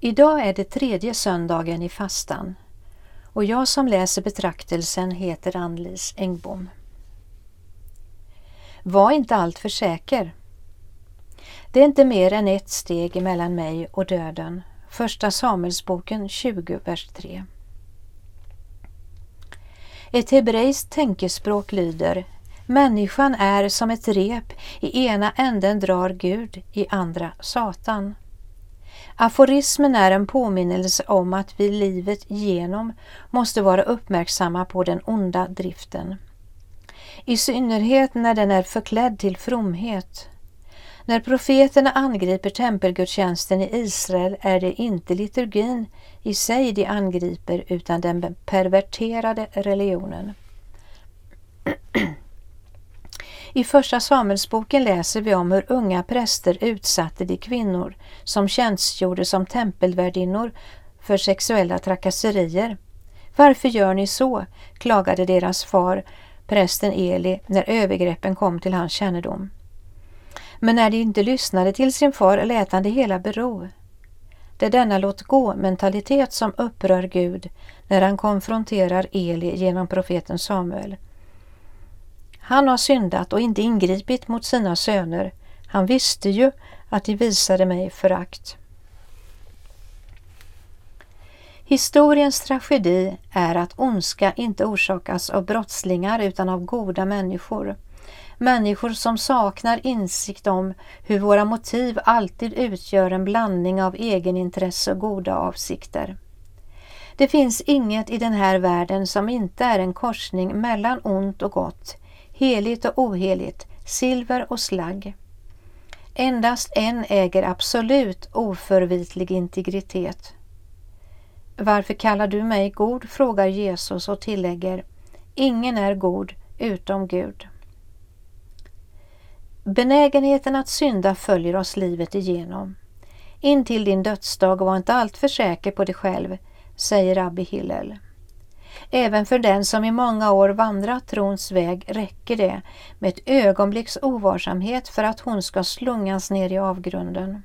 Idag är det tredje söndagen i fastan och jag som läser betraktelsen heter Ann-Lis Engbom. Var inte alltför säker. Det är inte mer än ett steg mellan mig och döden. Första Samuelsboken 20, vers 3. Ett hebreiskt tänkespråk lyder Människan är som ett rep, i ena änden drar Gud, i andra Satan. Aforismen är en påminnelse om att vi livet igenom måste vara uppmärksamma på den onda driften. I synnerhet när den är förklädd till fromhet. När profeterna angriper tempelgudstjänsten i Israel är det inte liturgin i sig de angriper utan den perverterade religionen. I Första Samuelsboken läser vi om hur unga präster utsatte de kvinnor som tjänstgjorde som tempelvärdinnor för sexuella trakasserier. Varför gör ni så? klagade deras far, prästen Eli, när övergreppen kom till hans kännedom. Men när de inte lyssnade till sin far lät han det hela bero. Det är denna låt gå-mentalitet som upprör Gud när han konfronterar Eli genom profeten Samuel. Han har syndat och inte ingripit mot sina söner. Han visste ju att de visade mig förakt. Historiens tragedi är att ondska inte orsakas av brottslingar utan av goda människor. Människor som saknar insikt om hur våra motiv alltid utgör en blandning av egenintresse och goda avsikter. Det finns inget i den här världen som inte är en korsning mellan ont och gott, heligt och oheligt, silver och slagg. Endast en äger absolut oförvitlig integritet. Varför kallar du mig god? frågar Jesus och tillägger Ingen är god utom Gud. Benägenheten att synda följer oss livet igenom. Intill din dödsdag var inte alltför säker på dig själv, säger Rabbi Hillel. Även för den som i många år vandrat trons väg räcker det med ett ögonblicks ovarsamhet för att hon ska slungas ner i avgrunden.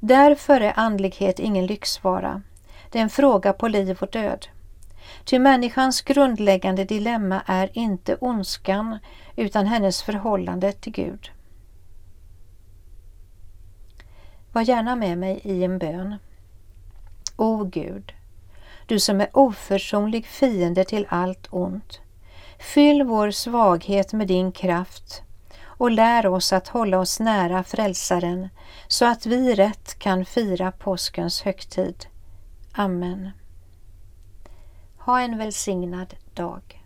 Därför är andlighet ingen lyxvara. Det är en fråga på liv och död. Ty människans grundläggande dilemma är inte ondskan utan hennes förhållande till Gud. Var gärna med mig i en bön. O Gud, du som är oförsonlig fiende till allt ont. Fyll vår svaghet med din kraft och lär oss att hålla oss nära Frälsaren så att vi rätt kan fira påskens högtid. Amen. Ha en välsignad dag.